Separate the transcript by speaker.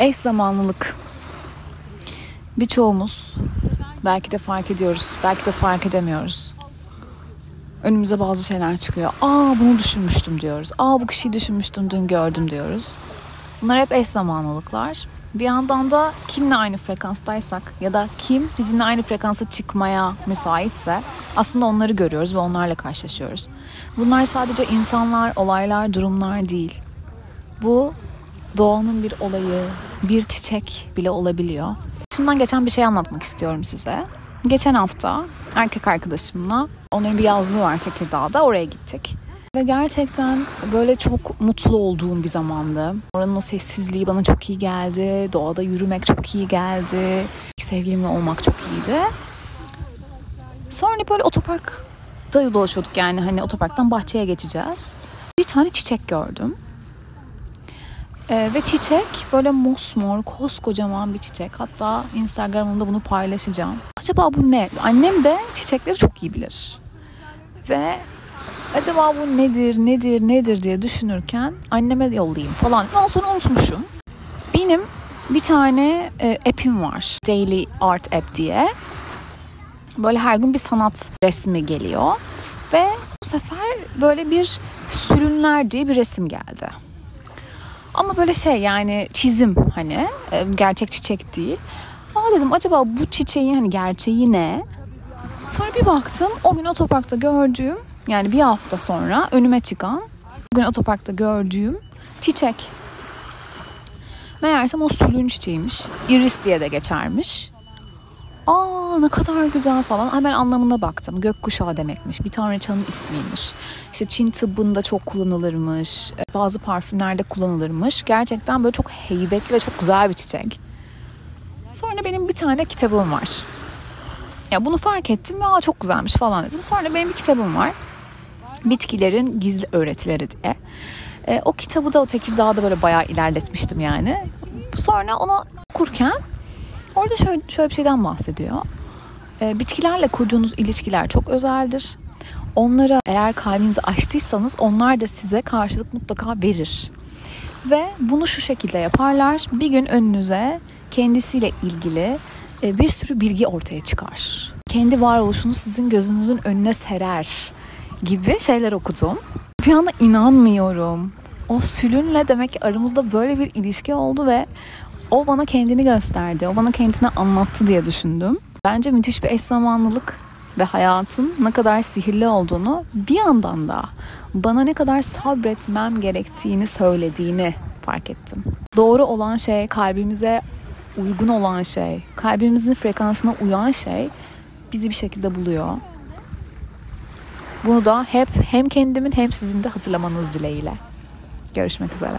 Speaker 1: Eş zamanlılık. Birçoğumuz belki de fark ediyoruz, belki de fark edemiyoruz. Önümüze bazı şeyler çıkıyor. Aa bunu düşünmüştüm diyoruz. Aa bu kişiyi düşünmüştüm dün gördüm diyoruz. Bunlar hep eş zamanlılıklar. Bir yandan da kimle aynı frekanstaysak ya da kim bizimle aynı frekansa çıkmaya müsaitse aslında onları görüyoruz ve onlarla karşılaşıyoruz. Bunlar sadece insanlar, olaylar, durumlar değil. Bu doğanın bir olayı, bir çiçek bile olabiliyor. Şimdiden geçen bir şey anlatmak istiyorum size. Geçen hafta erkek arkadaşımla onların bir yazlığı var Tekirdağ'da oraya gittik. Ve gerçekten böyle çok mutlu olduğum bir zamandı. Oranın o sessizliği bana çok iyi geldi. Doğada yürümek çok iyi geldi. Sevgilimle olmak çok iyiydi. Sonra böyle otoparkta dolaşıyorduk yani hani otoparktan bahçeye geçeceğiz. Bir tane çiçek gördüm. Ee, ve çiçek böyle mosmor, koskocaman bir çiçek. Hatta Instagram'ımda bunu paylaşacağım. Acaba bu ne? Annem de çiçekleri çok iyi bilir. Ve acaba bu nedir, nedir, nedir diye düşünürken anneme yollayayım falan. Ondan sonra unutmuşum. Benim bir tane e, app'im var. Daily Art App diye. Böyle her gün bir sanat resmi geliyor. Ve bu sefer böyle bir sürünler diye bir resim geldi. Ama böyle şey yani çizim hani e, gerçek çiçek değil. Aa dedim acaba bu çiçeğin hani gerçeği ne? Sonra bir baktım o gün otoparkta gördüğüm yani bir hafta sonra önüme çıkan bugün otoparkta gördüğüm çiçek. Meğersem o sülün çiçeğiymiş. Iris diye de geçermiş. Aa ne kadar güzel falan. Hemen anlamına baktım. Gökkuşağı demekmiş. Bir tanrıçanın ismiymiş. İşte Çin tıbbında çok kullanılırmış. Bazı parfümlerde kullanılırmış. Gerçekten böyle çok heybetli ve çok güzel bir çiçek. Sonra benim bir tane kitabım var. Ya bunu fark ettim. Aa çok güzelmiş falan dedim. Sonra benim bir kitabım var. Bitkilerin Gizli Öğretileri diye. E, o kitabı da o Tekirdağ'da böyle bayağı ilerletmiştim yani. Sonra onu okurken orada şöyle, şöyle bir şeyden bahsediyor. E, bitkilerle kurduğunuz ilişkiler çok özeldir. Onlara eğer kalbinizi açtıysanız onlar da size karşılık mutlaka verir. Ve bunu şu şekilde yaparlar. Bir gün önünüze kendisiyle ilgili e, bir sürü bilgi ortaya çıkar. Kendi varoluşunu sizin gözünüzün önüne serer gibi şeyler okudum. Bir anda inanmıyorum. O sülünle demek ki aramızda böyle bir ilişki oldu ve o bana kendini gösterdi. O bana kendini anlattı diye düşündüm. Bence müthiş bir eş zamanlılık ve hayatın ne kadar sihirli olduğunu bir yandan da bana ne kadar sabretmem gerektiğini söylediğini fark ettim. Doğru olan şey, kalbimize uygun olan şey, kalbimizin frekansına uyan şey bizi bir şekilde buluyor. Bunu da hep hem kendimin hem sizin de hatırlamanız dileğiyle. Görüşmek üzere.